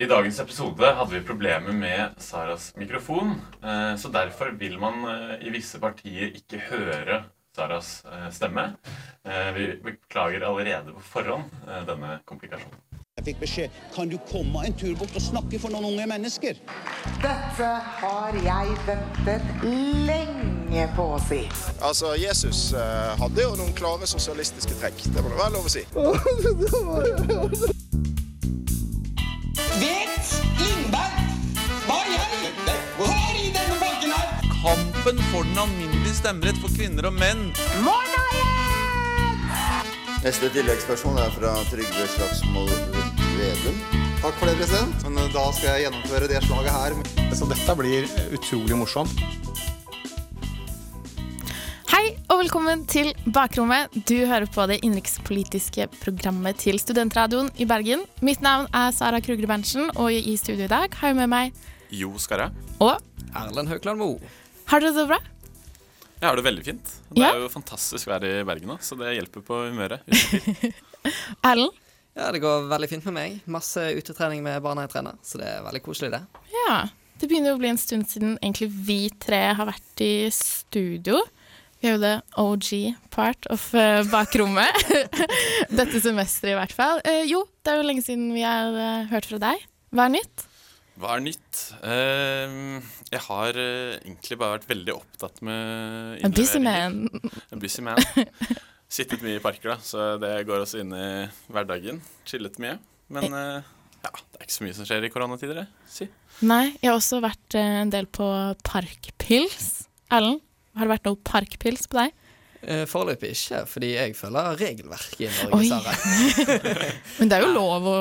I dagens episode hadde vi problemer med Saras mikrofon, eh, så derfor vil man eh, i visse partier ikke høre Saras eh, stemme. Vi beklager allerede på forhånd denne komplikasjonen. Jeg fikk beskjed kan du komme en tur bort og snakke for noen unge mennesker. Dette har jeg ventet lenge på å si. Altså, Jesus hadde jo noen klare sosialistiske trekk. Det må det være lov å si. Kampen for den alminnelige stemmerett for kvinner og menn. Neste tilleggsspørsmål er fra Trygve Slagsvold Vedum. Takk for det, president. Men eh, da skal jeg gjennomføre det slaget her. Så dette blir utrolig morsomt. Hei og velkommen til Bakrommet. Du hører på det innenrikspolitiske programmet til Studentradioen i Bergen. Mitt navn er Sara Krugre Berntsen, og i studio i dag har jeg med meg Jo Skarre. Og Erlend Haukland Moe. Har dere det bra? Jeg har det veldig fint. Det ja. er jo fantastisk vær i Bergen nå, så det hjelper på humøret. Erlend? Ja, det går veldig fint med meg. Masse utetrening med barna jeg trener, så det er veldig koselig, det. Ja. Det begynner å bli en stund siden egentlig vi tre har vært i studio. Vi er jo the OG part of uh, bakrommet. Dette semesteret, i hvert fall. Uh, jo, det er jo lenge siden vi har uh, hørt fra deg. Hva er nytt? Hva er nytt? Uh, jeg har egentlig bare vært veldig opptatt med A busy man. A busy man. Sittet mye i parker, da, så det går også inn i hverdagen. Chillet mye. Men ja, det er ikke så mye som skjer i koronatider, det. Si. Nei, jeg har også vært en del på Parkpils. Erlend? Har det vært noe parkpils på deg? Eh, Foreløpig ikke, fordi jeg følger regelverket i Norge, Sara. Men det er jo lov å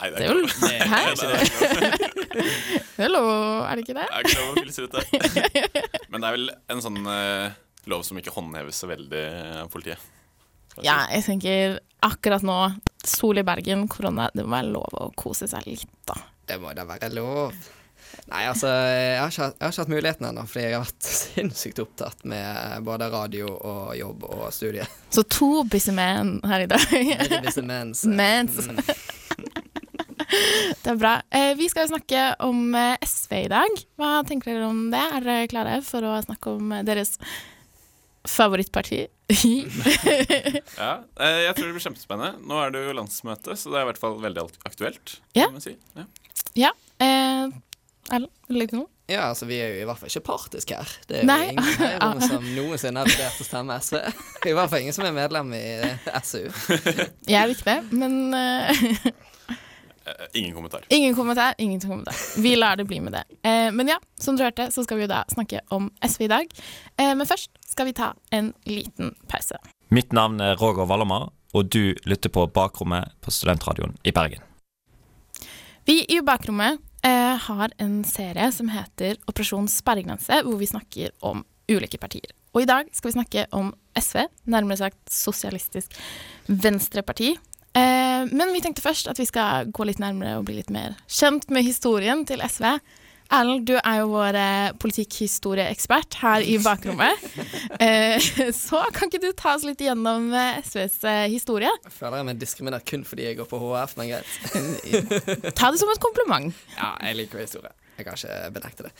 Nei, det er, ikke lov. Hæ? Det er lov, er det ikke det? Det er ikke lov å fylle ut det. Men det er vel en sånn uh, lov som ikke håndheves så veldig av politiet. Ja, jeg tenker akkurat nå, sol i Bergen, korona, det må være lov å kose seg litt, da. Det må da være lov. Nei, altså, jeg har ikke, jeg har ikke hatt muligheten ennå, fordi jeg har vært sinnssykt opptatt med både radio og jobb og studie. Så to busy men her i dag. busy mens. mens. Det er bra. Eh, vi skal jo snakke om eh, SV i dag. Hva tenker dere om det? Er dere klare for å snakke om eh, deres favorittparti? ja, jeg tror det blir kjempespennende. Nå er det jo landsmøte, så det er i hvert fall veldig aktuelt. Ja. Si. ja. ja. Eh, Erlend, vil du legge til noe? Ja, altså vi er jo i hvert fall ikke partiske her. Det er Nei. jo ingen her som noensinne har vurdert å stemme SV. I hvert fall ingen som er medlem i SU. Jeg er ikke det, men uh, Ingen kommentar. Ingen kommentar, ingen kommentar. Vi lar det bli med det. Eh, men ja, som du hørte, så skal vi jo da snakke om SV i dag. Eh, men først skal vi ta en liten pause. Mitt navn er Roger Wallomar, og du lytter på Bakrommet på Studentradioen i Bergen. Vi i Bakrommet eh, har en serie som heter Operasjon sperregrense, hvor vi snakker om ulike partier. Og i dag skal vi snakke om SV, nærmere sagt Sosialistisk Venstreparti. Eh, men vi tenkte først at vi skal gå litt nærmere og bli litt mer kjent med historien til SV. Erlend, du er jo vår eh, politikkhistorieekspert her i bakrommet. eh, så kan ikke du ta oss litt gjennom eh, SVs eh, historie? Jeg føler jeg meg diskriminert kun fordi jeg går på HF, men greit. ta det som et kompliment. Ja, jeg liker historie. Jeg kan ikke benekte det.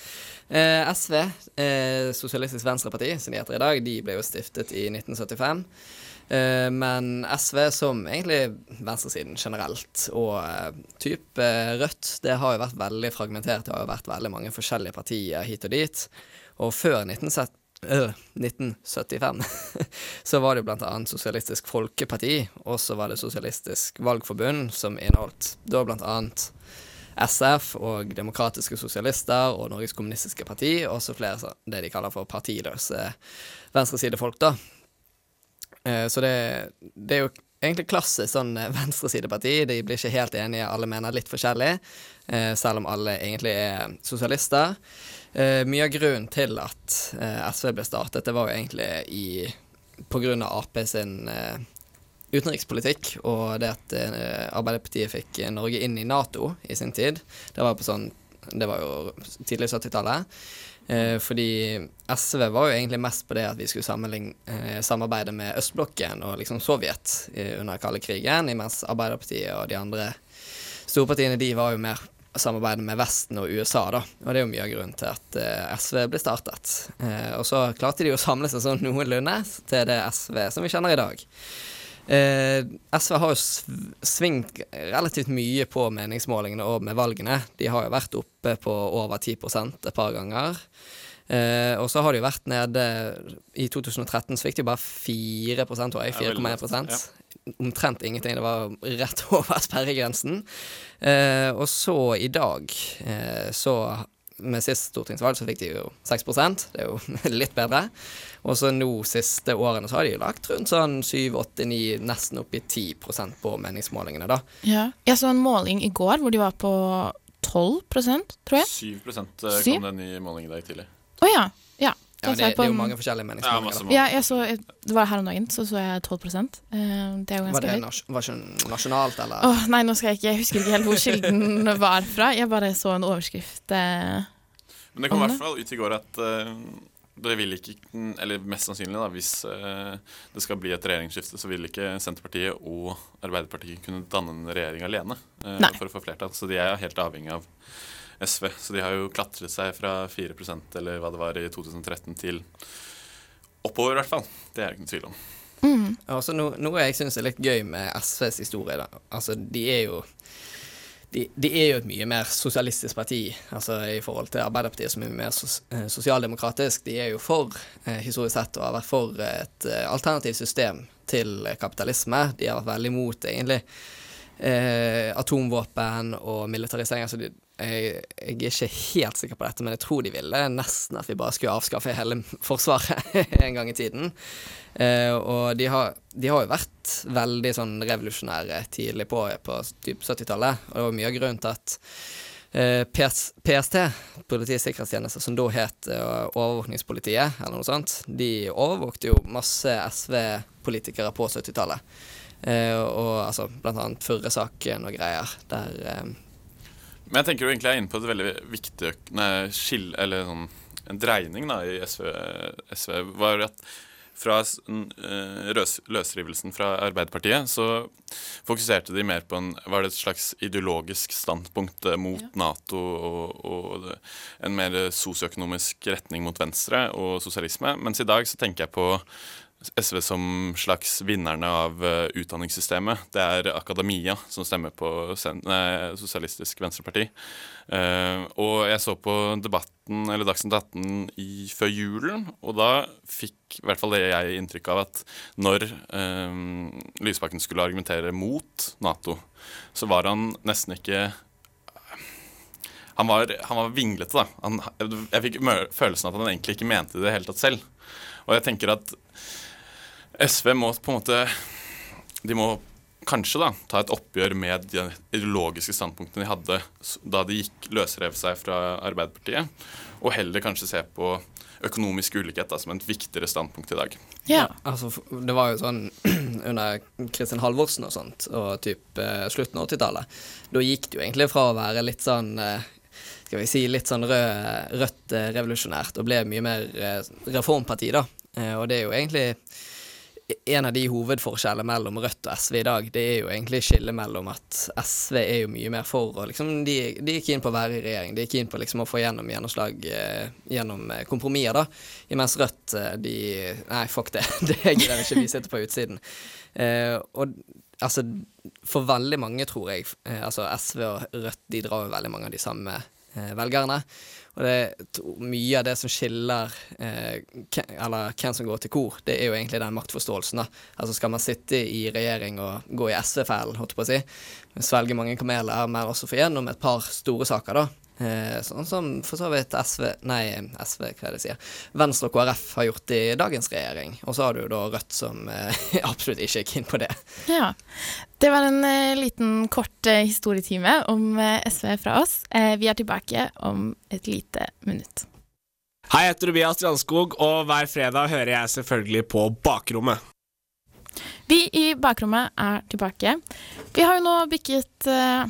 Eh, SV, eh, Sosialistisk Venstreparti, som de heter i dag, de ble jo stiftet i 1975. Eh, men SV, som egentlig venstresiden generelt, og uh, type Rødt, det har jo vært veldig fragmentert. Det har jo vært veldig mange forskjellige partier hit og dit. Og før 1970 Uh, 1975 så var det annet Sosialistisk Folkeparti, og så var det Sosialistisk Valgforbund, som inneholdt da annet SF og Demokratiske Sosialister og Norges Kommunistiske Parti, og så flere det de kaller for partiløse venstresidefolk, da. Eh, så det, det, er jo egentlig klassisk sånn eh, venstresideparti. De blir ikke helt enige, alle mener litt forskjellig, eh, selv om alle egentlig er sosialister. Mye av grunnen til at SV ble startet, det var jo egentlig i av Ap sin utenrikspolitikk og det at Arbeiderpartiet fikk Norge inn i Nato i sin tid. Det var, sånn, det var jo tidlig 70-tallet. Eh, fordi SV var jo egentlig mest på det at vi skulle eh, samarbeide med østblokken og liksom Sovjet under kalde krigen, mens Arbeiderpartiet og de andre storpartiene de var jo mer samarbeidet med Vesten og USA, da. Og det er jo mye av grunnen til at eh, SV ble startet. Eh, og så klarte de å samle seg sånn noenlunde til det SV som vi kjenner i dag. Eh, SV har jo svingt relativt mye på meningsmålingene og med valgene. De har jo vært oppe på over 10% et par ganger. Eh, og så har de jo vært nede I 2013 så fikk de bare 4 tror jeg. 4,1 ja. Omtrent ingenting. Det var rett over sperregrensen. Eh, og så i dag, eh, så med sist stortingsvalg så fikk de jo 6% Det er jo litt bedre. Og så nå siste årene så har de lagt rundt sånn 7-8-9, nesten opp i 10% på meningsmålingene, da. Ja. Jeg så en måling i går hvor de var på 12% tror jeg. 7 eh, kom den i ny måling i dag tidlig. Å ja. ja. Ja, Da det, på det er jo mange forskjellige meningsmålinger. Ja, jeg så, det var her om dagen, så så jeg 12 eh, Det er jo Var det høyt. nas var ikke nasjonalt, eller? Oh, nei, nå skal jeg ikke Jeg husker ikke helt hvor kilden var fra. Jeg bare så en overskrift. Eh. Men det kom i hvert fall ut i går at eh, det vil ikke Eller mest sannsynlig, da, hvis eh, det skal bli et regjeringsskifte, så vil ikke Senterpartiet og Arbeiderpartiet kunne danne en regjering alene eh, Nei. for å få flertall. Så de er helt avhengig av SV. Så de har jo klatret seg fra 4% eller hva det var i 2013 til oppover, i hvert fall. Det er det ikke noen tvil om. Mm. Altså, no, noe jeg syns er litt gøy med SVs historie, da. Altså, de er jo de, de er jo et mye mer sosialistisk parti altså i forhold til Arbeiderpartiet, som er mer sos, eh, sosialdemokratisk. De er jo for, eh, historisk sett, og har vært for et eh, alternativt system til kapitalisme. De har vært veldig imot, egentlig, eh, atomvåpen og militarisering. Altså, de, jeg, jeg er ikke helt sikker på dette, men jeg tror de ville nesten at vi bare skulle avskaffe hele Forsvaret en gang i tiden. Eh, og de har, de har jo vært veldig sånn revolusjonære tidlig på, på 70-tallet. Og det var mye av grunnen til at eh, PS, PST, Politiets sikkerhetstjeneste, som da het eh, Overvåkningspolitiet, eller noe sånt, de overvåkte jo masse SV-politikere på 70-tallet. Eh, og altså blant annet Furre-saken og greier, der eh, Men jeg tenker du egentlig er inne på et veldig viktig nei, skill, eller sånn, en dreining da, i SV, SV var at fra s- n- eh, løs, løsrivelsen fra Arbeiderpartiet så fokuserte de mer på en Var det et slags ideologisk standpunkt mot mot Nato og, og en mer sosioøkonomisk retning mot venstre og sosialisme? Mens i dag så tenker jeg på SV som slags vinnerne av eh, utdanningssystemet. Det er akademia som stemmer på nei, Sosialistisk Venstreparti. Uh, og jeg så på Debatten eller Dagsnytt 18 i, før julen, og da fikk i hvert fall det jeg inntrykk av at når uh, Lysbakken skulle argumentere mot Nato, så var han nesten ikke han var, han var vinglete, da. Han, jeg fikk følelsen at han egentlig ikke mente det i det hele tatt selv. Og jeg tenker at SV må på en måte De må kanskje da ta et oppgjør med de ideologiske standpunktene de hadde da de gikk løsrev seg fra Arbeiderpartiet, og heller kanskje se på økonomisk ulikhet da, som et viktigere standpunkt i dag. Ja. Altså, det var jo sånn under Kristin Halvorsen og sånt, og typ eh, slutten av 80-tallet. Da gikk det jo egentlig fra å være litt sånn eh, skal vi si litt sånn rød, rødt eh, revolusjonært, og ble mye mer eh, reformparti, da. Eh, og det er jo egentlig en av de hovedforskjellene mellom Rødt og SV i dag, det er jo egentlig skillet mellom at SV er jo mye mer for og liksom, de, de er keen på å være i regjering. De er keen på liksom å få gjennom gjennomslag eh, gjennom eh, kompromisser, da. Imens Rødt, eh, de Nei, fuck det. det gidder ikke, vi sitter på utsiden. Eh, og altså, for veldig mange, tror jeg, altså SV og Rødt, de drar jo veldig mange av de samme velgerne. Og det, er mye av det som skiller eh, ke- eller hvem som går til kor, det er jo egentlig den maktforståelsen. da. Altså Skal man sitte i regjering og gå i SV-fellen, holdt jeg på å si, svelge mange kameler, men også få gjennom et par store saker, da. Eh, sånn som for så vidt SV Nei, SV, hva er det jeg sier? Venstre og KrF har gjort i dagens regjering. Og så har du da Rødt som eh, absolutt ikke er keen på det. Ja. Det var en eh, liten kort eh, historietime om eh, SV fra oss. Eh, vi er tilbake om et lite minutt. Hei, jeg heter Tobias Strandskog, og hver fredag hører jeg selvfølgelig på Bakrommet. Vi i bakrommet er tilbake. Vi har jo nå bikket eh,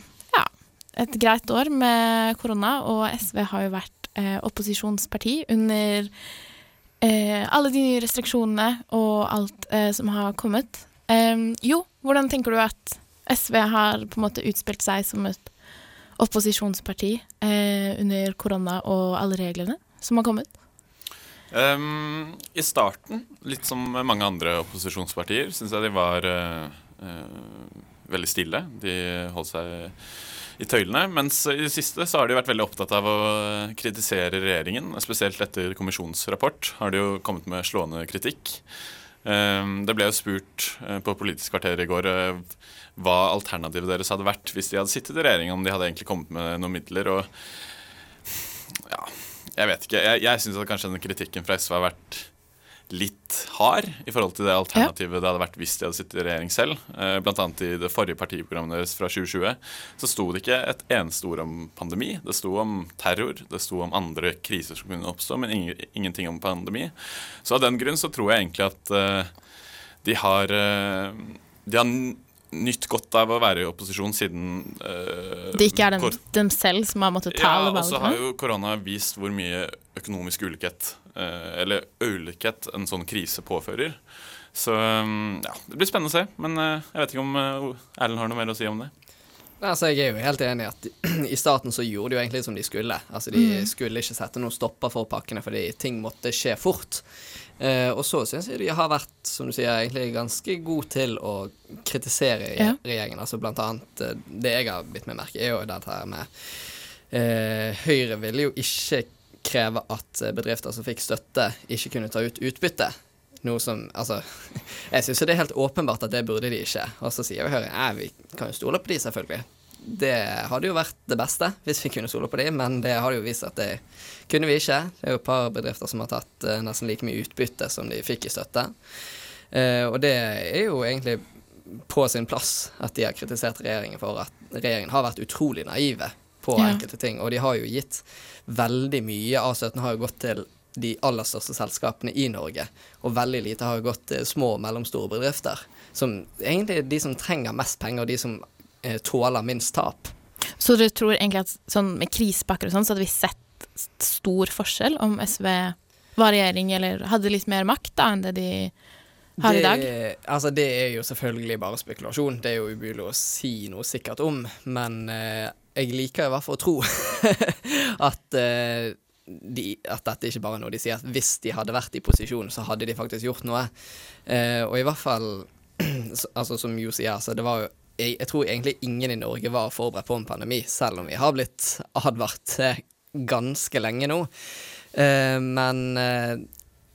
et greit år med korona, og SV har jo vært eh, opposisjonsparti under eh, alle de restriksjonene og alt eh, som har kommet. Jo, hvordan tenker du at SV har på en måte utspilt seg som et opposisjonsparti eh, under korona og alle reglene som har kommet? Um, I starten, litt som mange andre opposisjonspartier, syns jeg de var uh, uh, veldig stille. De holdt seg i tøylene. Mens i det siste så har de vært veldig opptatt av å kritisere regjeringen. Spesielt etter kommisjonsrapport har de jo kommet med slående kritikk. Um, det ble jo spurt uh, på Politisk kvarter i går hva alternativet deres hadde vært hvis de hadde sittet i regjering, om de hadde egentlig kommet med noen midler. og ja, jeg vet ikke. Jeg, jeg syns kanskje den kritikken fra SV har vært litt hard i forhold til det alternativet ja. det hadde vært hvis de hadde sittet i regjering selv. Eh, blant annet i det forrige partiprogrammet deres fra 2020 så sto det ikke et eneste ord om pandemi. Det sto om terror, det sto om andre kriser som kunne oppstå, men ingenting om pandemi. Så av den grunn så tror jeg egentlig at uh, de har uh, de har nytt godt av å være i opposisjon siden uh, Det ikke er dem, dem, selv som har måttet ta ja, alle valgene? Ja, og så har jo korona vist hvor mye økonomisk ulikhet, uh, eller ulikhet, en sånn krise påfører. Så um, ja, det blir spennende å se. Men uh, jeg vet ikke om Erlend har noe mer å si om det. Altså, jeg er jo helt enig i at i starten så gjorde de jo egentlig som de skulle. Altså, De mm. skulle ikke sette noen stopper for pakkene fordi ting måtte skje fort. Eh, og så syns jeg de har vært, som du sier, egentlig ganske gode til å kritisere ja. regjeringen. Altså blant annet eh, Det jeg har bitt meg merke er jo dette her med eh, Høyre ville jo ikke kreve at bedrifter som fikk støtte, ikke kunne ta ut utbytte. Noe som Altså, jeg syns det er helt åpenbart at det burde de ikke. Og så sier vi Høyre ja, vi kan jo stole på de, selvfølgelig. Det hadde jo vært det beste hvis vi kunne stole på de, men det har jo vist at det kunne vi ikke. Det er jo et par bedrifter som har tatt uh, nesten like mye utbytte som de fikk i støtte. Uh, og det er jo egentlig på sin plass at de har kritisert regjeringen for at regjeringen har vært utrolig naive på ja. enkelte ting. Og de har jo gitt veldig mye av støtten har jo gått til de aller største selskapene i Norge. Og veldig lite har jo gått til små og mellomstore bedrifter. Som egentlig er de som trenger mest penger, og de som eh, tåler minst tap. Så du tror egentlig at sånn med krisepakker og sånn, så hadde vi sett stor forskjell om SV var regjering eller hadde litt mer makt da enn det de har det, i dag? Altså, det er jo selvfølgelig bare spekulasjon. Det er jo umulig å si noe sikkert om. Men eh, jeg liker i hvert fall å tro at, eh, de, at dette ikke bare er noe de sier. At hvis de hadde vært i posisjon, så hadde de faktisk gjort noe. Eh, og i hvert fall, altså som Jo sier, så det var jo jeg, jeg, tror egentlig ingen i Norge var forberedt på en pandemi, selv om vi har blitt advart ganske lenge nå. Eh, men eh,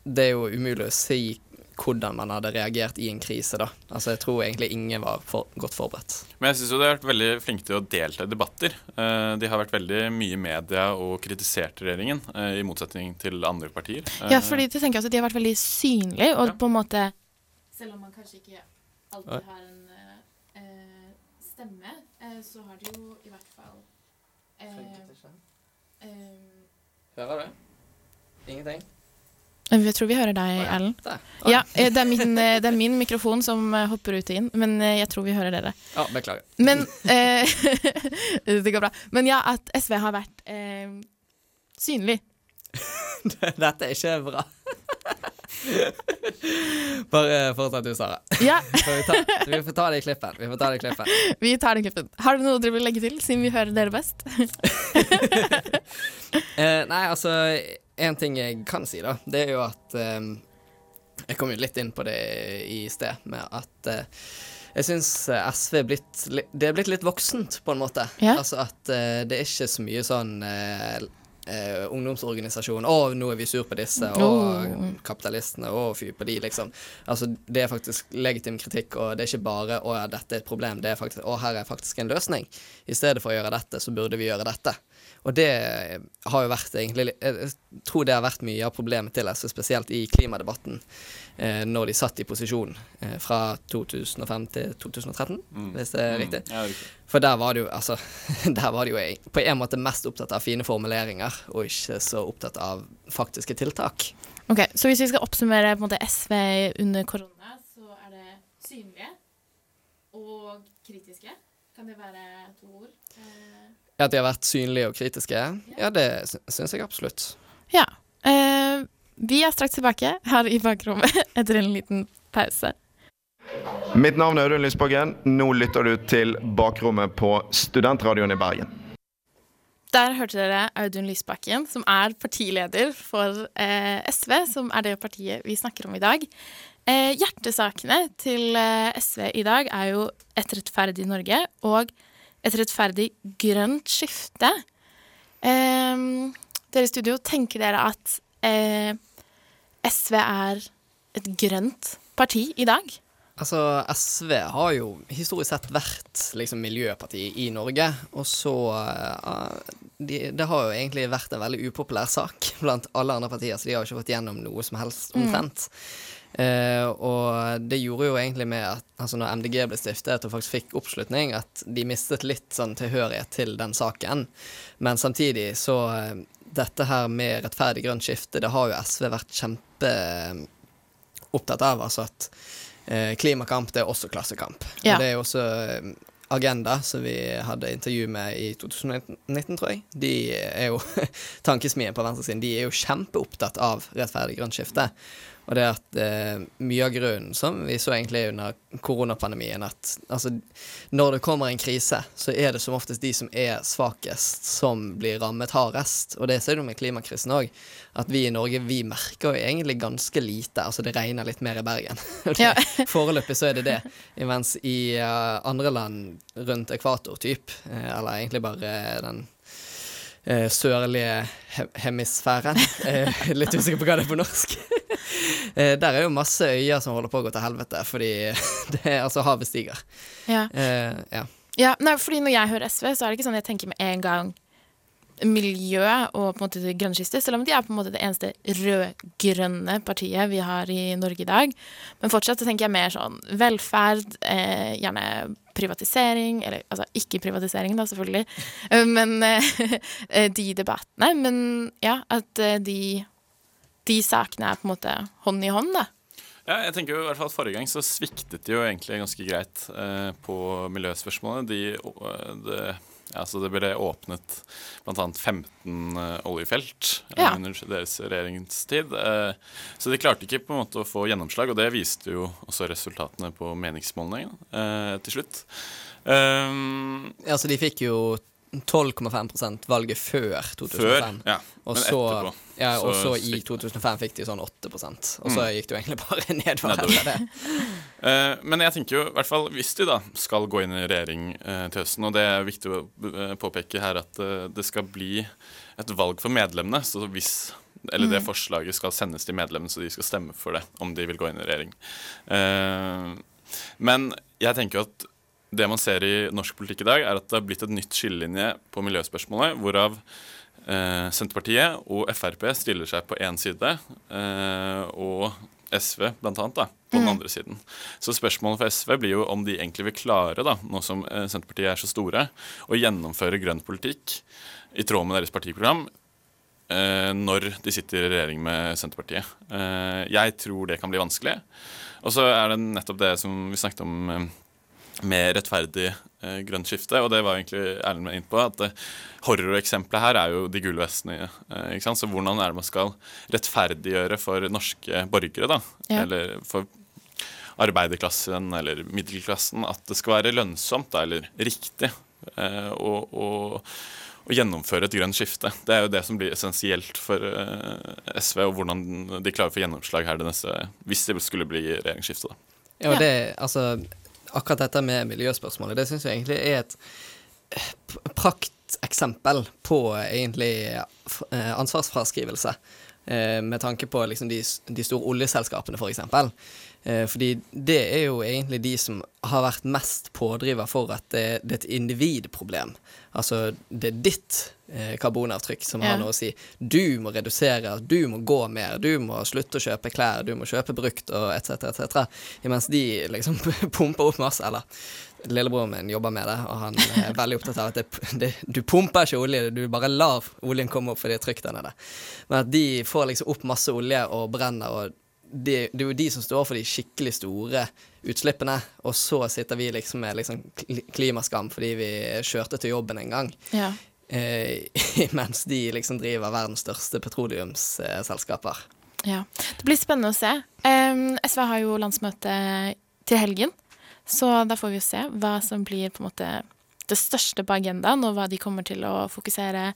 det er jo umulig å si hvordan man hadde reagert i en krise, da. Altså, jeg tror egentlig ingen var for, godt forberedt. Men jeg syns jo de har vært veldig flinke til å delta i debatter. Eh, de har vært veldig mye i media og kritisert regjeringen, i motsetning til andre partier. Ja, fordi det tenker jeg at de har vært veldig synlige, og ja. på en måte Selv om man kanskje ikke alltid har en stemme, uh, så har de jo i hvert fall uh, Um, hører du? Ingenting? Jeg tror vi hører deg, Ellen. Ja, eh, det er, min, eh, det er, min, mikrofon som eh, hopper ut og inn, men jeg tror vi hører dere. Ja, Beklager. Men eh, Det går bra. Men ja, at SV har vært eh, synlig. Dette er ikke bra. Bare fortsett du, Sara. Ja. vi, ta, vi, får ta det i klippen. Vi får ta det i klippen. Vi tar det i klippen. Har du noe dere vil legge til, siden vi hører dere best? eh, nei, altså En ting jeg kan si, da, det er jo at eh, Jeg kom jo litt inn på det i sted, med at eh, jeg syns eh, SV er blitt, det er blitt litt voksent, på en måte. Ja. Altså at uh, det er ikke så mye sånn uh, eh, ungdomsorganisasjon. 'Å, nå er vi sur på disse', og oh. kapitalistene, og fy på de', liksom. Altså, det er faktisk legitim kritikk, og det er ikke bare 'å ja, dette er et problem', det er faktisk 'å, her er faktisk en løsning'. I stedet for å gjøre dette, så burde vi gjøre dette. Og det har jo vært egentlig Jeg tror det har vært mye av problemet til SV, spesielt i klimadebatten, når de satt i posisjon eh, fra 2005 til 2013, mm. hvis det er mm. riktig. Ja, riktig. For der var det jo altså Der var det jo på en måte mest opptatt av fine formuleringer, og ikke så opptatt av faktiske tiltak. Ok, Så hvis vi skal oppsummere på en måte SV under korona, så er det synlige og kritiske. Kan det være to ord? Eh at de har vært synlige og kritiske? Ja, det syns jeg absolutt. Ja. Vi er straks tilbake her i bakrommet etter en liten pause. Mitt navn er Audun Lysbakken. Nå lytter du til Bakrommet på Studentradioen i Bergen. Der hørte dere Audun Lysbakken, som er partileder for eh, SV, som er det partiet vi snakker om i dag. Eh, hjertesakene til eh, SV i dag er jo et rettferdig Norge og et rettferdig grønt skifte. Eh, dere i studio, tenker dere at eh, SV er et grønt parti i dag? Altså, SV har jo historisk sett vært liksom miljøparti i Norge, og så uh, de, Det har jo egentlig vært en veldig upopulær sak blant alle andre partier, så de har jo ikke fått gjennom noe som helst omtrent. Mm. Uh, og det gjorde jo egentlig med at altså når MDG ble stiftet og faktisk fikk oppslutning, at de mistet litt sånn tilhørighet til den saken. Men samtidig så uh, Dette her med rettferdig grønt skifte, det har jo SV vært kjempe opptatt av. Altså at eh, klimakamp det er også klassekamp. Ja. Det er jo også eh, Agenda, som vi hadde intervju med i 2019, tror jeg. De er jo Tankesmien på venstresiden de er jo kjempeopptatt av rettferdig grønt skifte. Og det at eh, mye av grunnen, som vi så egentlig under koronapandemien, at altså, når det kommer en krise, så er det som oftest de som er svakest, som blir rammet hardest. Og det ser du med klimakrisen òg. At vi i Norge, vi merker jo egentlig ganske lite. Altså det regner litt mer i Bergen. Ja. Foreløpig så er det det. Mens i uh, andre land rundt ekvator, typ, eh, eller egentlig bare den uh, sørlige he hemisfæren. litt usikker på hva det er på norsk. Eh, der er jo masse øyer som holder på å gå til helvete, fordi det er altså havet stiger. Ja. Eh, ja. ja. Nei, fordi når jeg hører SV, så er det ikke sånn jeg tenker med en gang miljø og på en måte det grønne skiftet, selv om de er på en måte det eneste rød-grønne partiet vi har i Norge i dag. Men fortsatt så tenker jeg mer sånn velferd, eh, gjerne privatisering, eller altså ikke privatisering, da, selvfølgelig, men eh, de debattene. Men ja, at eh, de de sakene er på en måte hånd i hånd, da. Ja, jeg tenker jo i hvert fall at Forrige gang så sviktet de jo egentlig ganske greit eh, på miljøspørsmålene. De, eh, det, altså det ble åpnet bl.a. 15 uh, oljefelt eh, ja. under deres regjeringstid. Eh, så de klarte ikke på en måte å få gjennomslag, og det viste jo også resultatene på meningsmålingene eh, til slutt. Um, ja, så de fikk jo 12,5% valget før 2005. Før, ja. Og så, ja, og så i 2005 fikk de sånn 8% og så mm. gikk det jo egentlig bare nedover. nedover. det. uh, men jeg tenker jo, i hvert fall hvis de da skal gå inn i regjering uh, til høsten, og det er viktig å uh, påpeke her at det skal bli et valg for medlemmene, så hvis eller det mm. forslaget skal sendes til medlemmene, så de skal stemme for det om de vil gå inn i regjering. men jeg tenker jo at det man ser i norsk politikk i dag, er at det har blitt et nytt skillelinje på miljøspørsmålet, hvorav eh, Senterpartiet og Frp stiller seg på én side, eh, og SV blant annet, da, på den mm. andre siden. Så spørsmålet for SV blir jo om de egentlig vil klare, da, nå som eh, Senterpartiet er så store, å gjennomføre grønn politikk i tråd med deres partiprogram eh, når de sitter i regjering med Senterpartiet. Eh, jeg tror det kan bli vanskelig. Og så er det nettopp det som vi snakket om eh, med rettferdig eh, grønt skifte. Og det var egentlig Erlend inn på. at eh, Horroreksempelet her er jo de gullvestene. Eh, ikke sant? Så hvordan er det man skal rettferdiggjøre for norske borgere, da? Ja. Eller for arbeiderklassen eller middelklassen at det skal være lønnsomt da, eller riktig eh, å, å, å gjennomføre et grønt skifte. Det er jo det som blir essensielt for eh, SV, og hvordan de klarer å få gjennomslag her det neste, hvis det skulle bli regjeringsskifte. da. Ja, det, altså akkurat dette med miljøspørsmålet, det syns jeg egentlig er et eh, prakteksempel på egentlig eh, ansvarsfraskrivelse. Eh, med tanke på liksom de, de store oljeselskapene, f.eks. For fordi det er jo egentlig de som har vært mest pådriver for at det, det er et individproblem. Altså, det er ditt eh, karbonavtrykk som ja. har noe å si. Du må redusere, du må gå mer, du må slutte å kjøpe klær, du må kjøpe brukt og etc., etc. Imens de liksom pumper opp masse, eller Lillebroren min jobber med det, og han er veldig opptatt av at det, det, du pumper ikke olje, du bare lar oljen komme opp fordi det er trygt der nede. Men at de får liksom opp masse olje og brenner, og det, det er jo de som står for de skikkelig store utslippene, og så sitter vi liksom med liksom klimaskam fordi vi kjørte til jobben en gang. Ja. Eh, mens de liksom driver verdens største petroleumsselskaper. Ja. Det blir spennende å se. Um, SV har jo landsmøte til helgen, så da får vi jo se hva som blir på en måte det største på agendaen, og hva de kommer til å fokusere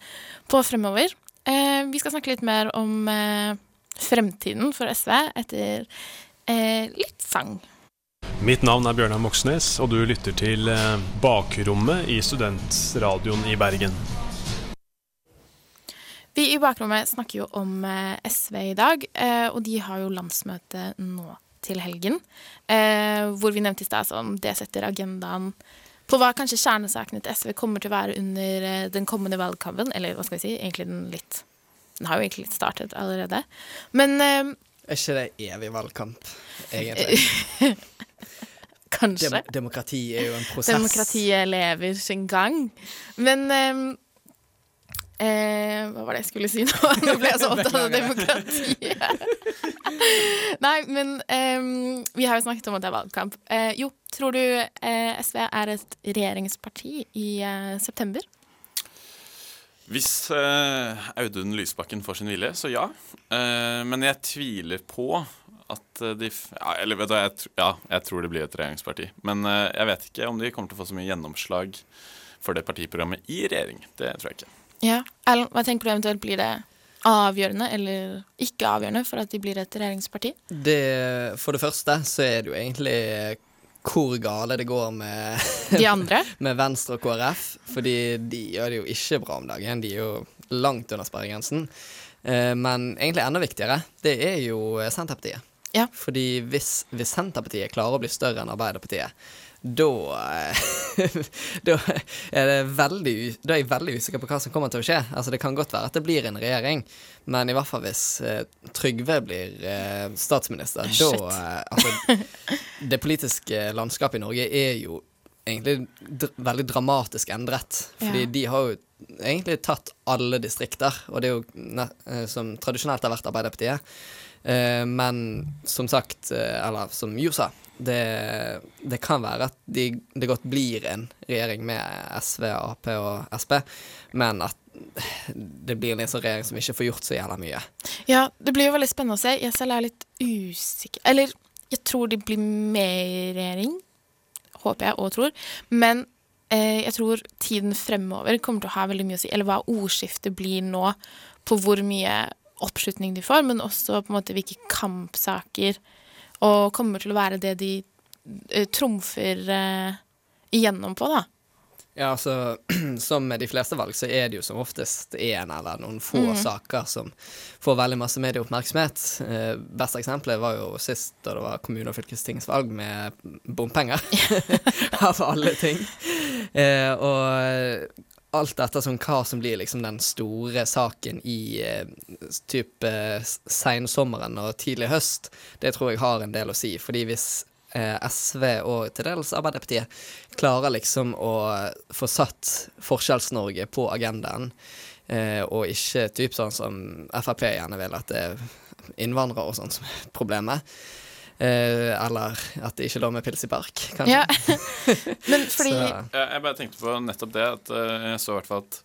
på fremover. Uh, vi skal snakke litt mer om eh, fremtiden for SV etter eh, litt sang. Mitt navn er Bjørnar Moxnes, og du lytter til eh, Bakrommet i Studentradioen i Bergen. Vi i Bakrommet snakker jo om eh, SV i dag, eh, og de har jo landsmøte nå til helgen. Hvor vi nevnte i stad sånn det setter agendaen på hva kanskje kjernesakene til SV kommer til å være under den kommende valgkampen. Eller hva skal vi si, egentlig den litt Den har jo egentlig litt startet allerede. Men eh, Er ikke det evig valgkamp, egentlig? Kanskje. Dem demokrati er jo en prosess. Demokratiet lever sin gang. Men eh, eh, Hva var det jeg skulle si nå? Nå ble jeg så opptatt av demokratiet. Nei, men eh, vi har jo snakket om at det er valgkamp. Eh, jo, tror du eh, SV er et regjeringsparti i eh, september? Hvis eh, Audun Lysbakken får sin vilje, så ja. Eh, men jeg tviler på at eh, de ja, Eller vet du hva, jeg, ja, jeg tror det blir et regjeringsparti. Men eh, jeg vet ikke om de kommer til å få så mye gjennomslag for det partiprogrammet i regjering. Det tror jeg ikke. Ja. Ellen, hva tenker du eventuelt blir det avgjørende eller ikke avgjørende for at de blir et regjeringsparti? Det, for det første så er det jo egentlig hvor gale det går med De andre? med Venstre og KrF. Fordi de gjør det jo ikke bra om dagen. De er jo langt under sperregrensen. Eh, men egentlig enda viktigere, det er jo Senterpartiet. Ja. Fordi hvis, hvis Senterpartiet klarer å bli større enn Arbeiderpartiet, da eh, Da er det veldig Da er jeg veldig usikker på hva som kommer til å skje. Altså Det kan godt være at det blir en regjering, men i hvert fall hvis eh, Trygve blir eh, statsminister, Shit. da eh, Altså Det politiske landskapet i Norge er jo egentlig dr veldig dramatisk endret. Fordi Ja. de har jo egentlig tatt alle distrikter, og det er jo som tradisjonelt har vært Arbeiderpartiet. Men som sagt, eller som Jo sa, det, det kan være at de, det godt blir en regjering med SV, Ap og Sp, men at det blir en sånn regjering som ikke får gjort så jævla mye. Ja, det blir jo veldig spennende å se. Jeg selv er litt usikker Eller jeg tror de blir med i regjering. Håper jeg og tror. Men eh, jeg tror tiden fremover kommer til å ha veldig mye å si. Eller hva ordskiftet blir nå, på hvor mye oppslutning de får, men også på en måte hvilke kampsaker og kommer til å være det de eh, trumfer eh, igjennom på, da. Ja, altså, Som med de fleste valg, så er det jo som oftest én eller noen få mm. saker som får veldig masse medieoppmerksomhet. Eh, beste eksempelet var jo sist da det var kommune- og fylkestingsvalg med bompenger. Av alle ting. Eh, og alt ettersom hva som blir liksom den store saken i eh, type eh, seinsommeren og tidlig høst, det tror jeg har en del å si. Fordi hvis eh, SV og til dels Arbeiderpartiet klarer liksom å få satt Forskjells-Norge på agendaen, eh, og ikke typ sånn som Frp gjerne vil, at det er innvandrere og sånn som er problemet. Eh, eller at det ikke er lov med pils i park, kanskje. Ja. Men fordi Så- Jeg, jeg bare tenkte på nettopp det at eh, jeg så i hvert fall at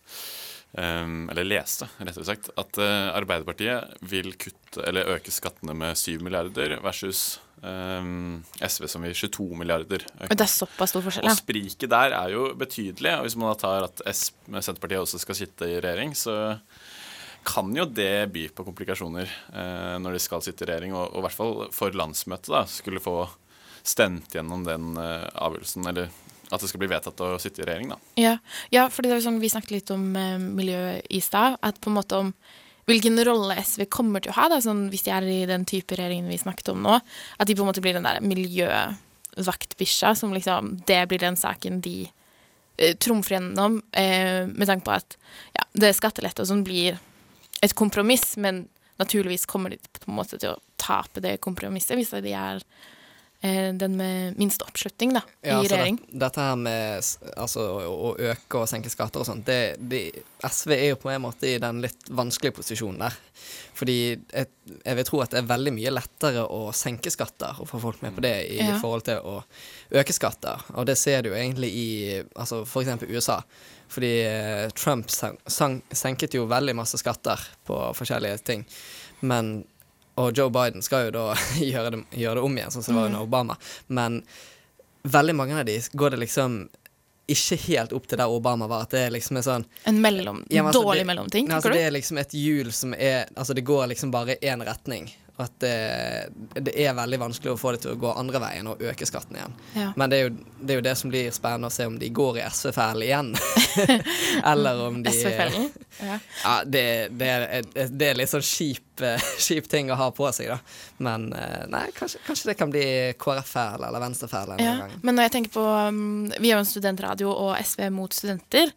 Um, eller leste, rettere sagt, at uh, Arbeiderpartiet vil kutte eller øke skattene med 7 milliarder versus um, SV som vil 22 milliarder. øke. Det er såpass stor forskjell, Og spriket der er jo betydelig. Og hvis man da tar at S Senterpartiet også skal sitte i regjering, så kan jo det by på komplikasjoner eh, når de skal sitte i regjering, og, og i hvert fall for landsmøtet da, skulle få stemt gjennom den eh, avgjørelsen, eller at det skal bli vedtatt å sitte i regjering, da. Ja, ja er sånn, vi snakket litt om eh, miljø i stad. At på en måte om hvilken rolle SV kommer til å ha, da, sånn, hvis de er i den type regjeringen vi snakket om nå. At de på en måte blir den der miljøvaktbikkja, som liksom Det blir den saken de eh, trumfer gjennom, eh, med tanke på at ja, det skattelette og sånn blir et kompromiss, men naturligvis kommer de på en måte til å tape det kompromisset hvis de er den med minst oppslutning da, i Ja, altså regjering. Det, dette her med altså, å, øke og senke skatter og sånt, det, det, SV er jo på en måte i den litt vanskelige posisjonen der. Fordi jeg, jeg vil tro at det er veldig mye lettere å senke skatter og få folk med på det i Ja. forhold til å øke skatter. Og det ser du jo egentlig i altså eksempel USA. Fordi eh, Trump sen- sen, senket jo veldig masse skatter på forskjellige ting. Men og Joe Biden skal jo da gjøre det, gjøre det om igjen, sånn som det var under Mhm. Obama. Men veldig mange av de går det liksom ikke helt opp til der Obama var. At det er liksom en sånn En mellom, Ja, altså, dårlig det- mellomting, altså, det er liksom et hjul som er Altså, det går liksom bare én retning. At det, det er veldig vanskelig å få det til å gå andre veien og øke skatten igjen. Ja. Men det er, jo, det er jo det som blir spennende å se om de går i SV-fellen igjen. Eller om de SV-fellen? Ja. Ja, det, det, er, det er litt sånn kjip, eh, kjip ting å ha på seg, da. Men eh, nei, kanskje, kanskje det kan bli KrF-fellen eller Venstre-fellen en Ja, men når jeg tenker på um, Vi er jo en studentradio og SV mot studenter.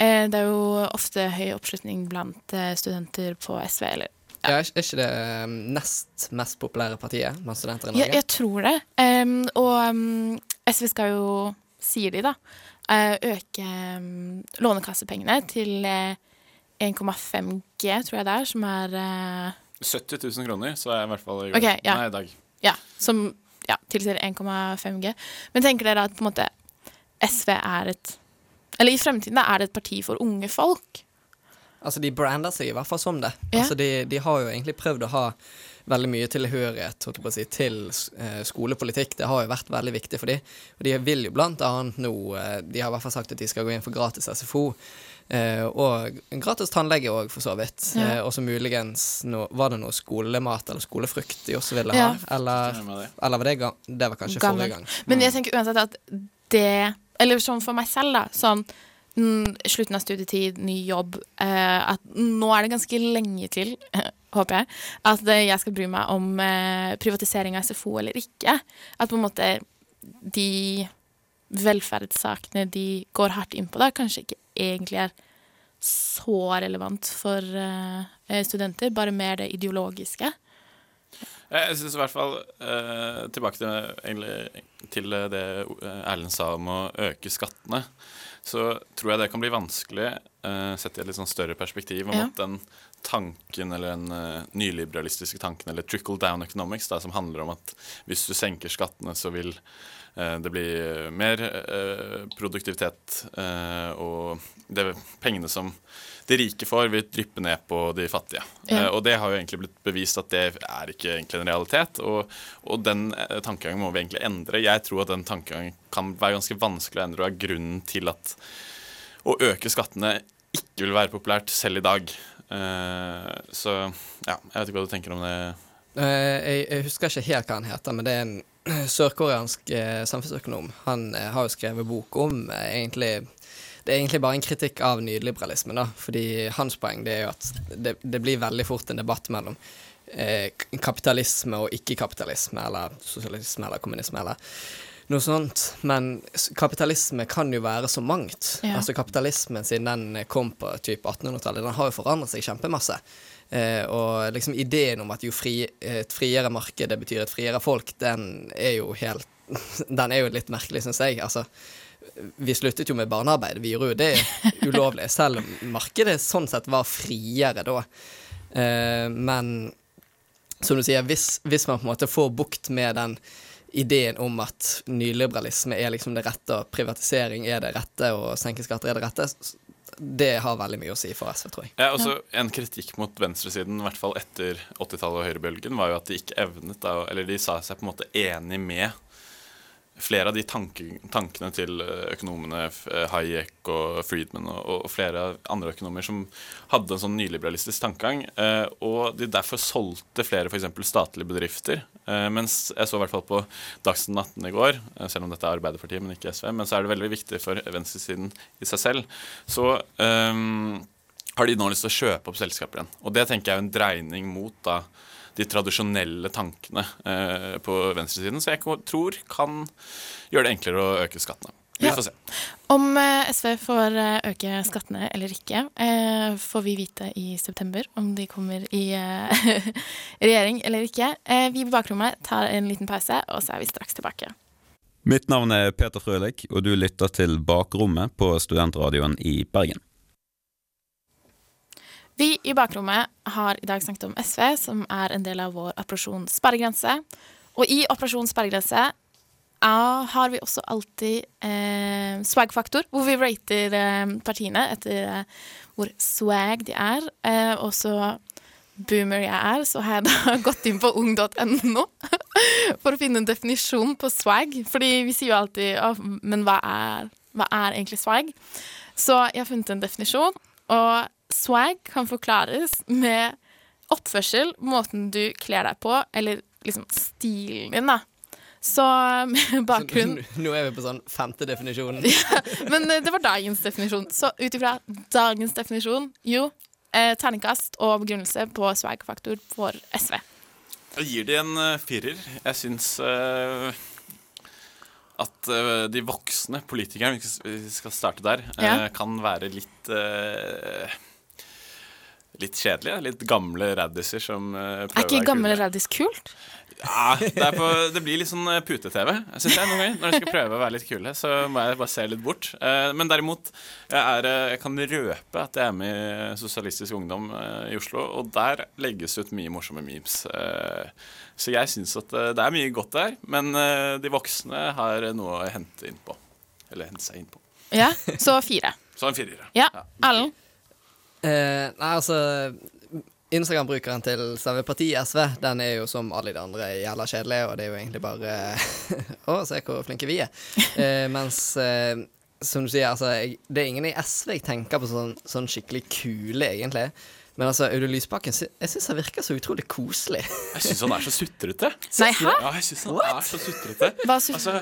Eh, det er jo ofte høy oppslutning blant eh, studenter på SV. Eller Ja, er ikke det eh, nest mest populære partiet blant studenter i Norge? Norge? jeg tror det. Um, og um, SV skal jo, sier de da, eh, øke um, lånekassepengene til uh, 1,5 G, tror jeg det er, som er uh, 70 000 kroner, så er jeg i hvert fall i okay, ja. Nei, i dag. Ja, som ja, tilsier 1,5 G. Men tenker dere at på en måte SV er et Eller i fremtiden da, er det et parti for unge folk? Altså, de brander seg i hvert fall som det. Ja. Altså, de, de har jo egentlig prøvd å ha veldig mye tilhørighet holdt jeg på å si, til eh, skolepolitikk. Det har jo vært veldig viktig for dem. Og de vil jo blant annet nå eh, De har i hvert fall sagt at de skal gå inn for gratis SFO. Eh, og gratis tannlege òg, for så vidt. Ja. Eh, og så muligens no, Var det noe skolemat eller skolefrukt de også ville ha? Ja. Eller, eller var det ga Det var kanskje Gammel. forrige gang. Men jeg tenker uansett at det Eller sånn for meg selv, da. Sånn mm, slutten av studietid, ny jobb. Eh, at nå er det ganske lenge til, håper jeg, at eh, jeg skal bry meg om eh, privatisering av SFO eller ikke. At på en måte de velferdssakene de går hardt inn på, da, kanskje ikke egentlig er så relevant for uh, studenter, bare mer det ideologiske. Jeg syns i hvert fall uh, Tilbake til, egentlig, til det Erlend sa om å øke skattene. Så tror jeg det kan bli vanskelig, uh, sett i et litt sånn større perspektiv, om Ja. at den tanken, eller den uh, nyliberalistiske tanken, eller trickle down economics, da, som handler om at hvis du senker skattene, så vil uh, det bli mer produktivitet, og det pengene som de rike får, vil dryppe ned på de fattige. Ja. Eh, og det har jo egentlig blitt bevist at det er ikke egentlig en realitet. Og, og den eh, tankegangen må vi egentlig endre. Jeg tror at den tankegangen kan være ganske vanskelig å endre, og er grunnen til at å øke skattene ikke vil være populært selv i dag. Eh, så ja, jeg vet ikke hva du tenker om det. Eh, jeg, jeg husker ikke helt hva han heter, men det er en sørkoreansk samfunnsøkonom. Han har jo skrevet bok om egentlig Det er egentlig bare en kritikk av nyliberalismen, da. Fordi hans poeng det er jo at det, det blir veldig fort en debatt mellom eh, kapitalisme og ikke-kapitalisme, eller sosialisme eller kommunisme, eller noe sånt. Men kapitalisme kan jo være så mangt. Ja. Altså Kapitalismen siden den kom på typ 1800-tallet, den har jo forandret seg kjempemasse. Eh, og liksom ideen om at jo fri, et friere marked det betyr et friere folk, den er jo helt Den er jo litt merkelig, syns jeg. Altså, vi sluttet jo med barnearbeid. Vi gjorde jo det ulovlig, selv om markedet sånn sett var friere da. Eh, men som du sier, hvis, hvis man på en måte får bukt med den ideen om at nyliberalisme er liksom det rette, og privatisering er det rette, og senke skatter er det rette, det har veldig mye å si for SV, tror jeg. Ja, også En kritikk mot venstresiden, i hvert fall etter 80-tallet og høyrebølgen, var jo at de ikke evnet da, Eller de sa seg på en måte enig med flere av de tankene til eh, økonomene eh, Hayek og Friedman og, flere andre økonomer som hadde en sånn nyliberalistisk tankegang. Eh, og de derfor solgte flere f.eks. statlige bedrifter. Mens jeg så i hvert fall på Dagsnytt 18 i går, selv om dette er Arbeiderpartiet, men ikke SV, men så er det veldig viktig for venstresiden i seg selv. Så um, har de nå lyst til å kjøpe opp selskaper igjen. Og det tenker jeg er en dreining mot da de tradisjonelle tankene eh, på venstresiden, så jeg tror kan gjøre det enklere å øke skattene. Vi Ja. får se. Om eh, SV får eh, øke skattene eller ikke, eh, får vi vite i september om de kommer i eh, regjering eller ikke. Eh, vi på bakrommet tar en liten pause, og så er vi straks tilbake. Mitt navn er Peter Frølik, og du lytter til Bakrommet på Studentradioen i Bergen. Vi i bakrommet har i dag snakket om SV, som er en del av vår Operasjon sperregrense. Og i Operasjon sperregrense har vi også alltid eh, swag-faktor, hvor vi rater eh, partiene etter eh, hvor swag de er. Eh, og så boomer jeg er, så har jeg da gått inn på ung.no for å finne en definisjon på swag. Fordi vi sier jo alltid «Å, men hva er hva er egentlig swag. Så jeg har funnet en definisjon, og swag kan forklares med oppførsel, måten du kler deg på, eller liksom stilen din, da. Så med bakgrunn Så nå er vi på sånn femte definisjon. Men eh, det var dagens definisjon. Så ut ifra dagens definisjon, jo, eh, terningkast og begrunnelse på swag-faktor for SV. Jeg gir de en uh, firer. Jeg syns eh, at uh, de voksne politikerne, hvis vi skal starte der, Ja. kan være litt eh, Litt kjedelige. Litt gamle raddiser som uh, Er ikke gamle raddis kult? Ja, det, på, det blir litt sånn eh, pute-TV, syns jeg noen ganger. Når de skal prøve å være litt kule, så må jeg bare se litt bort. Eh, men derimot, jeg, er, eh, jeg kan røpe at jeg er med i Sosialistisk Ungdom eh, i Oslo, og der legges ut mye morsomme memes. Eh, så jeg syns at eh, det er mye godt der, men eh, de voksne har noe å hente inn på. Eller hente seg inn på. Ja, så fire. Så en firer. Ja, Erlend? Eh, nei, altså Instagram-brukeren til selve partiet SV Den er jo som alle de andre jævla kjedelig, og det er jo egentlig bare Å, se hvor flinke vi er. Eh, mens eh, som du sier, altså jeg, Det er ingen i SV jeg tenker på sånn, sånn skikkelig kule, egentlig. Men altså, Audun Lysbakken jeg syns han virker så utrolig koselig. Jeg syns han er så sutrete. Nei, hæ? Ja, jeg synes han er så sutrete. Hva synes Altså,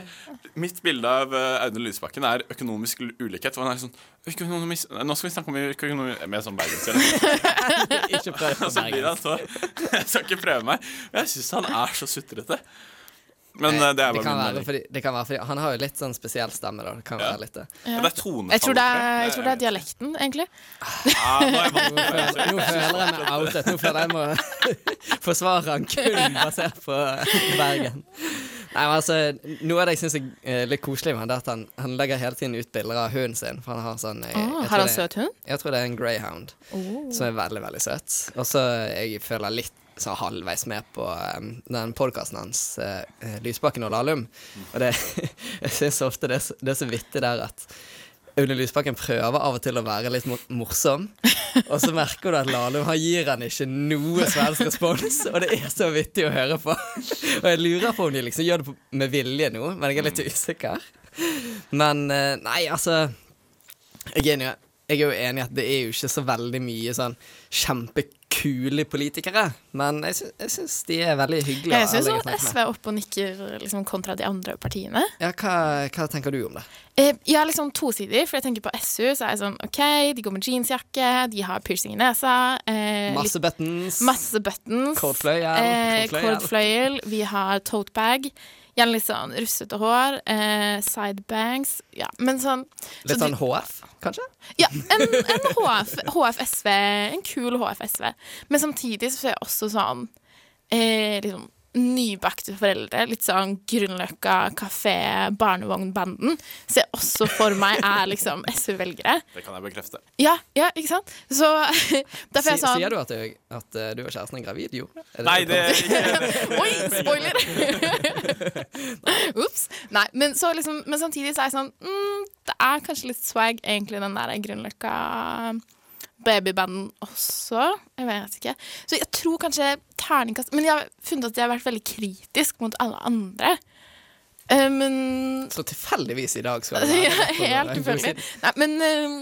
mitt bilde av uh, Audun Lysbakken er økonomisk ulikhet. Og han er sånn økonomisk, Nå skal vi snakke om økonomi Med sånn bergenskjell. Ikke prøv på Og så blir han så Jeg skal ikke prøve meg. Men jeg syns han er så sutrete. Men uh, det er det kan, min være mening. fordi, det kan være fordi Han har jo litt sånn spesiell stemme, da. Det kan være litt det. Ja, det er. Jeg tror det er, jeg tror det er dialekten, egentlig. Ja, nå er jeg vant til det. Nå føler jeg meg outet. Nå føler jeg må forsvare han kun basert på Bergen. Nei, men altså, Noe av det jeg syns er litt koselig med han, det er at han, han legger hele tiden ut bilder av hunden sin. For han har sånn jeg, Åh, jeg har tror han det- søt hund? Jeg tror det er en greyhound, Oh. som er veldig, veldig søt. Og så jeg føler litt sånn halvveis med på um, den podkasten hans, uh, Lysbakken og Lahlum. Og det, jeg syns ofte det så, det er så vittig der at Aune Lysbakken prøver av og til å være litt morsom, og så merker du at Lahlum gir han ikke noe svensk respons, og det er så vittig å høre på. Og jeg lurer på om de liksom gjør det med vilje nå, men jeg er litt usikker. Men uh, nei, altså jeg er, enig, jeg er jo enig i at det er jo ikke så veldig mye sånn kjempekule politikere, men jeg, jeg syns de er veldig hyggelige. Jeg syns at. SV er oppe og nikker liksom, kontra de andre partiene. Ja, hva, hva tenker du om det? Eh, Jeg er liksom tosidig, for jeg tenker på SU, så er jeg sånn OK, de går med jeansjakke, de har piercing i nesa. Eh, Masse buttons. Masse buttons. Kordfløyel. Eh. Kordfløyel. Vi har tote bag. Gjerne litt sånn russete hår. Eh, sidebangs. Ja, men sånn Litt sånn HF, kanskje? Ja, en, en HF, HF-SV. En kul HF-SV. Men samtidig så er jeg også sånn eh, liksom nybakte foreldre. Litt sånn Grünerløkka kafé, barnevognbanden. Ser jeg også for meg er liksom SV-velgere. Det kan jeg bekrefte. Ja, ja, ikke sant? Så derfor er jeg sånn Sier du at, du, at eh, du og kjæresten er gravid? Jo. Er Nei, det er? Oi, spoiler! Ops. Nei, men, så liksom, men samtidig så er jeg sånn mm, Det er kanskje litt swag, egentlig, den der Grünerløkka babybanden også. Jeg vet ikke. Så jeg tror kanskje terningkast Men jeg har funnet at jeg har vært veldig kritisk mot alle andre. Uh, men Så tilfeldigvis i dag skal det være ja, Helt tilfeldig. Nei, men uh,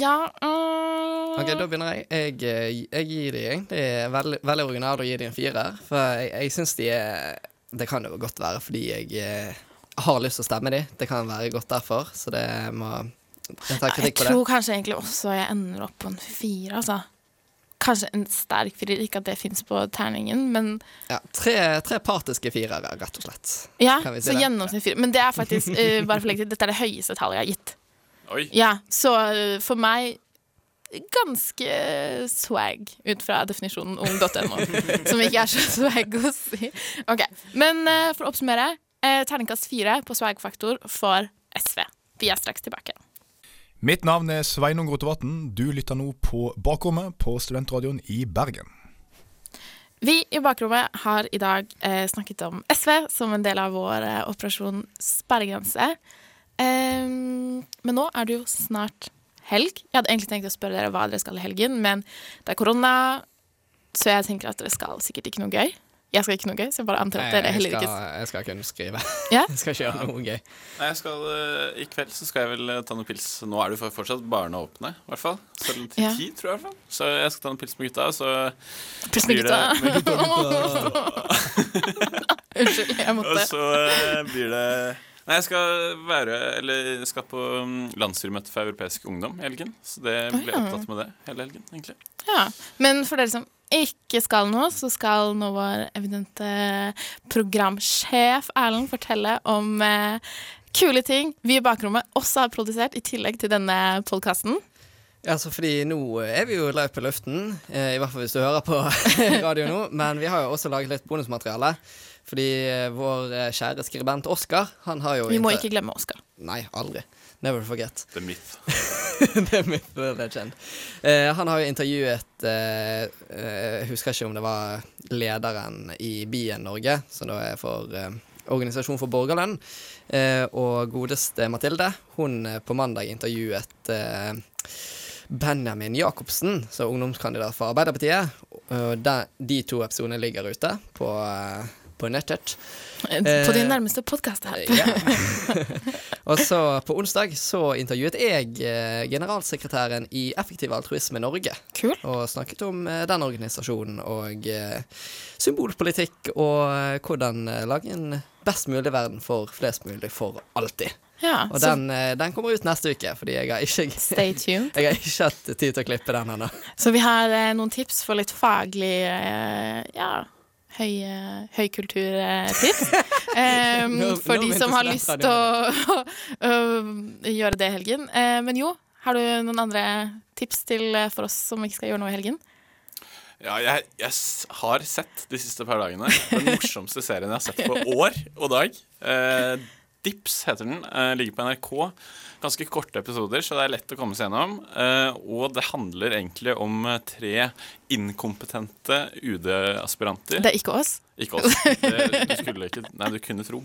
ja uh... Ok, Da begynner jeg. Jeg, jeg gir de egentlig veldig, veldig originalt å gi de en firer. For jeg, jeg syns de er Det kan jo godt være fordi jeg har lyst til å stemme de. Det kan være godt derfor, så det må Jeg Jeg tror kanskje egentlig også jeg ender opp på en fire, altså. Kanskje en sterk firer, ikke at det fins på terningen, men Ja, tre, tre partiske firere, rett og slett. ja, si så det? gjennomsnitt fire. Men det er faktisk, uh, bare for lenge, dette er det høyeste tallet jeg har gitt. Oi. Ja, så uh, for meg ganske swag ut fra definisjonen ung.no, som ikke er så swag å si. Ok, Men uh, for å oppsummere, terningkast fire på swag-faktor for SV. Vi er straks tilbake. Mitt navn er Sveinung Rotevatn. Du lytter nå på Bakrommet på Studentradioen i Bergen. Vi i Bakrommet har i dag eh, snakket om SV som en del av vår eh, operasjon sperregrense. Eh, men nå er det jo snart helg. Jeg hadde egentlig tenkt å spørre dere hva dere skal i helgen, men det er korona, så jeg tenker at dere skal sikkert ikke noe gøy. Jeg skal ikke noe gøy, så jeg bare antar at det er det heller ikke jeg skal kun skrive. Ja? Jeg skal ikke gjøre noe gøy. Nei, jeg skal, eh, I kveld så skal jeg vel eh, ta noen pils. Nå er det jo fortsatt barene åpne, i hvert fall. Selv til Ja. ti, tror jeg. i hvert fall Så jeg skal ta noen pils med gutta. Så Pils med blir det- gutta. med gutta. Unnskyld, jeg måtte. Og så eh, blir det Nei, jeg skal være Eller skal på mm, landsstyremøte for europeisk ungdom i helgen. Så det blir ja. opptatt med det hele helgen, egentlig. Ja, Men for dere som ikke skal noe, så skal nå vår evidente programsjef Erlend fortelle om eh, kule ting vi i bakrommet også har produsert, i tillegg til denne podkasten. Ja, altså fordi nå er vi jo live på luften, eh, i hvert fall hvis du hører på radio nå. Men vi har jo også laget litt bonusmateriale. Fordi eh, vår eh, kjære skribent Oskar, han har jo Vi må ikke glemme Oskar. Nei, aldri. Never forget. The myth. er mitt legend. Uh, han har jo intervjuet Jeg uh, Jeg husker ikke om det var lederen i Bien Norge, som da er for eh, Organisasjon for borgerlønn, eh, og godeste Mathilde. Hun eh, på mandag intervjuet eh, Benjamin Jacobsen, som er ungdomskandidat for Arbeiderpartiet. De, de to episodene ligger ute på, eh, på nettet. På din nærmeste podkast her. Ja. og så på onsdag så intervjuet jeg eh, generalsekretæren i Effektiv altruisme Norge. Kul. Og snakket om eh, den organisasjonen og eh, symbolpolitikk og eh, hvordan eh, lage en best mulig verden for flest mulig for alltid. Ja, og den, eh, den kommer ut neste uke, fordi jeg har ikke Stay tuned. Jeg har ikke hatt tid til å klippe den ennå. Så vi har eh, noen tips for litt faglig eh, ja, høy, høykulturtips. Um, for nå de som har lyst til å, å gjøre det i helgen. Uh, men jo, har du noen andre tips til eh, for oss som ikke skal gjøre noe i helgen? Ja, jeg, jeg har sett de siste par dagene den morsomste serien jeg har sett på år og dag. Eh, Dips heter den. Eh, ligger på NRK. Ganske korte episoder, så det er lett å komme seg gjennom. Eh, og det handler egentlig om eh, tre inkompetente UD-aspiranter. Det er ikke oss. Ikke oss. Det, du skulle ikke Nei, du kunne tro.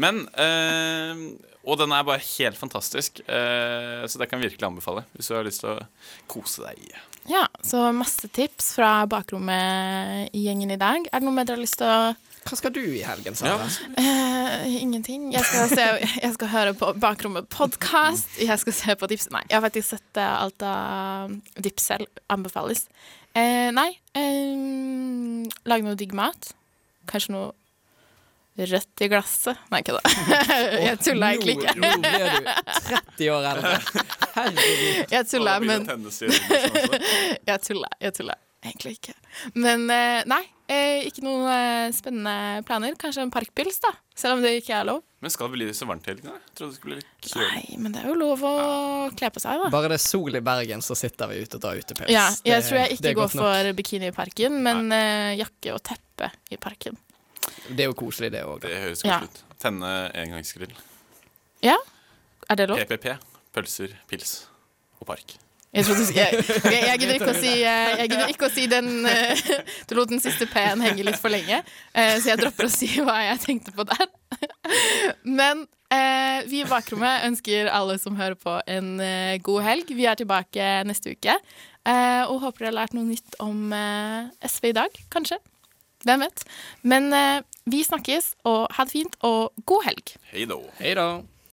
Men eh, Og den er bare helt fantastisk. Eh, så det kan jeg virkelig anbefale hvis du har lyst til å kose deg. Ja, så masse tips fra bakrommet i gjengen i dag. Er det noe mer dere har lyst til å Hva skal du i helgen, Sara? Uh, ingenting. Jeg skal, se, jeg skal høre på Bakrommet podkast. Jeg skal se på Dips Nei, jeg har faktisk sett eh, alt av Dips selv. Anbefales. Uh, nei, eh, lage noe digg mat. Kanskje noe rødt i glasset. Nei, ikke det. jeg tulla egentlig ikke. Nå, blir du 30 år eldre. Herregud. Jeg tulla, men også. Jeg tulla. Jeg tulla. Egentlig ikke. Men eh, nei, eh, ikke noen eh, spennende planer. Kanskje en parkpils, da. Selv om det ikke er lov. Men skal det bli så varmt i helgen? da? Trodde det skulle bli litt kjølig. Nei, men det er jo lov å kle på seg, da. Bare det er sol i Bergen, så sitter vi ute og tar utepils. Ja, jeg Det- tror jeg ikke går nok. for bikini i parken, men eh, jakke og teppe i parken. Det er jo koselig, det òg. Det høres Ja. koselig ut. Tenne engangsgrill. Ja, er det lov? PPP. Pølser, pils og park. Jeg, trodde, jeg, jeg, jeg gidder ikke å si, eh, jeg gidder ikke å si den uh, Du lot den siste P-en henge litt for lenge, uh, så jeg dropper å si hva jeg tenkte på der. Men uh, vi i Bakrommet ønsker alle som hører på, en god helg. Vi er tilbake neste uke. eh, og håper dere har lært noe nytt om SV i dag, kanskje. Hvem vet. Men vi snakkes, og ha det fint, og god helg. Hei da.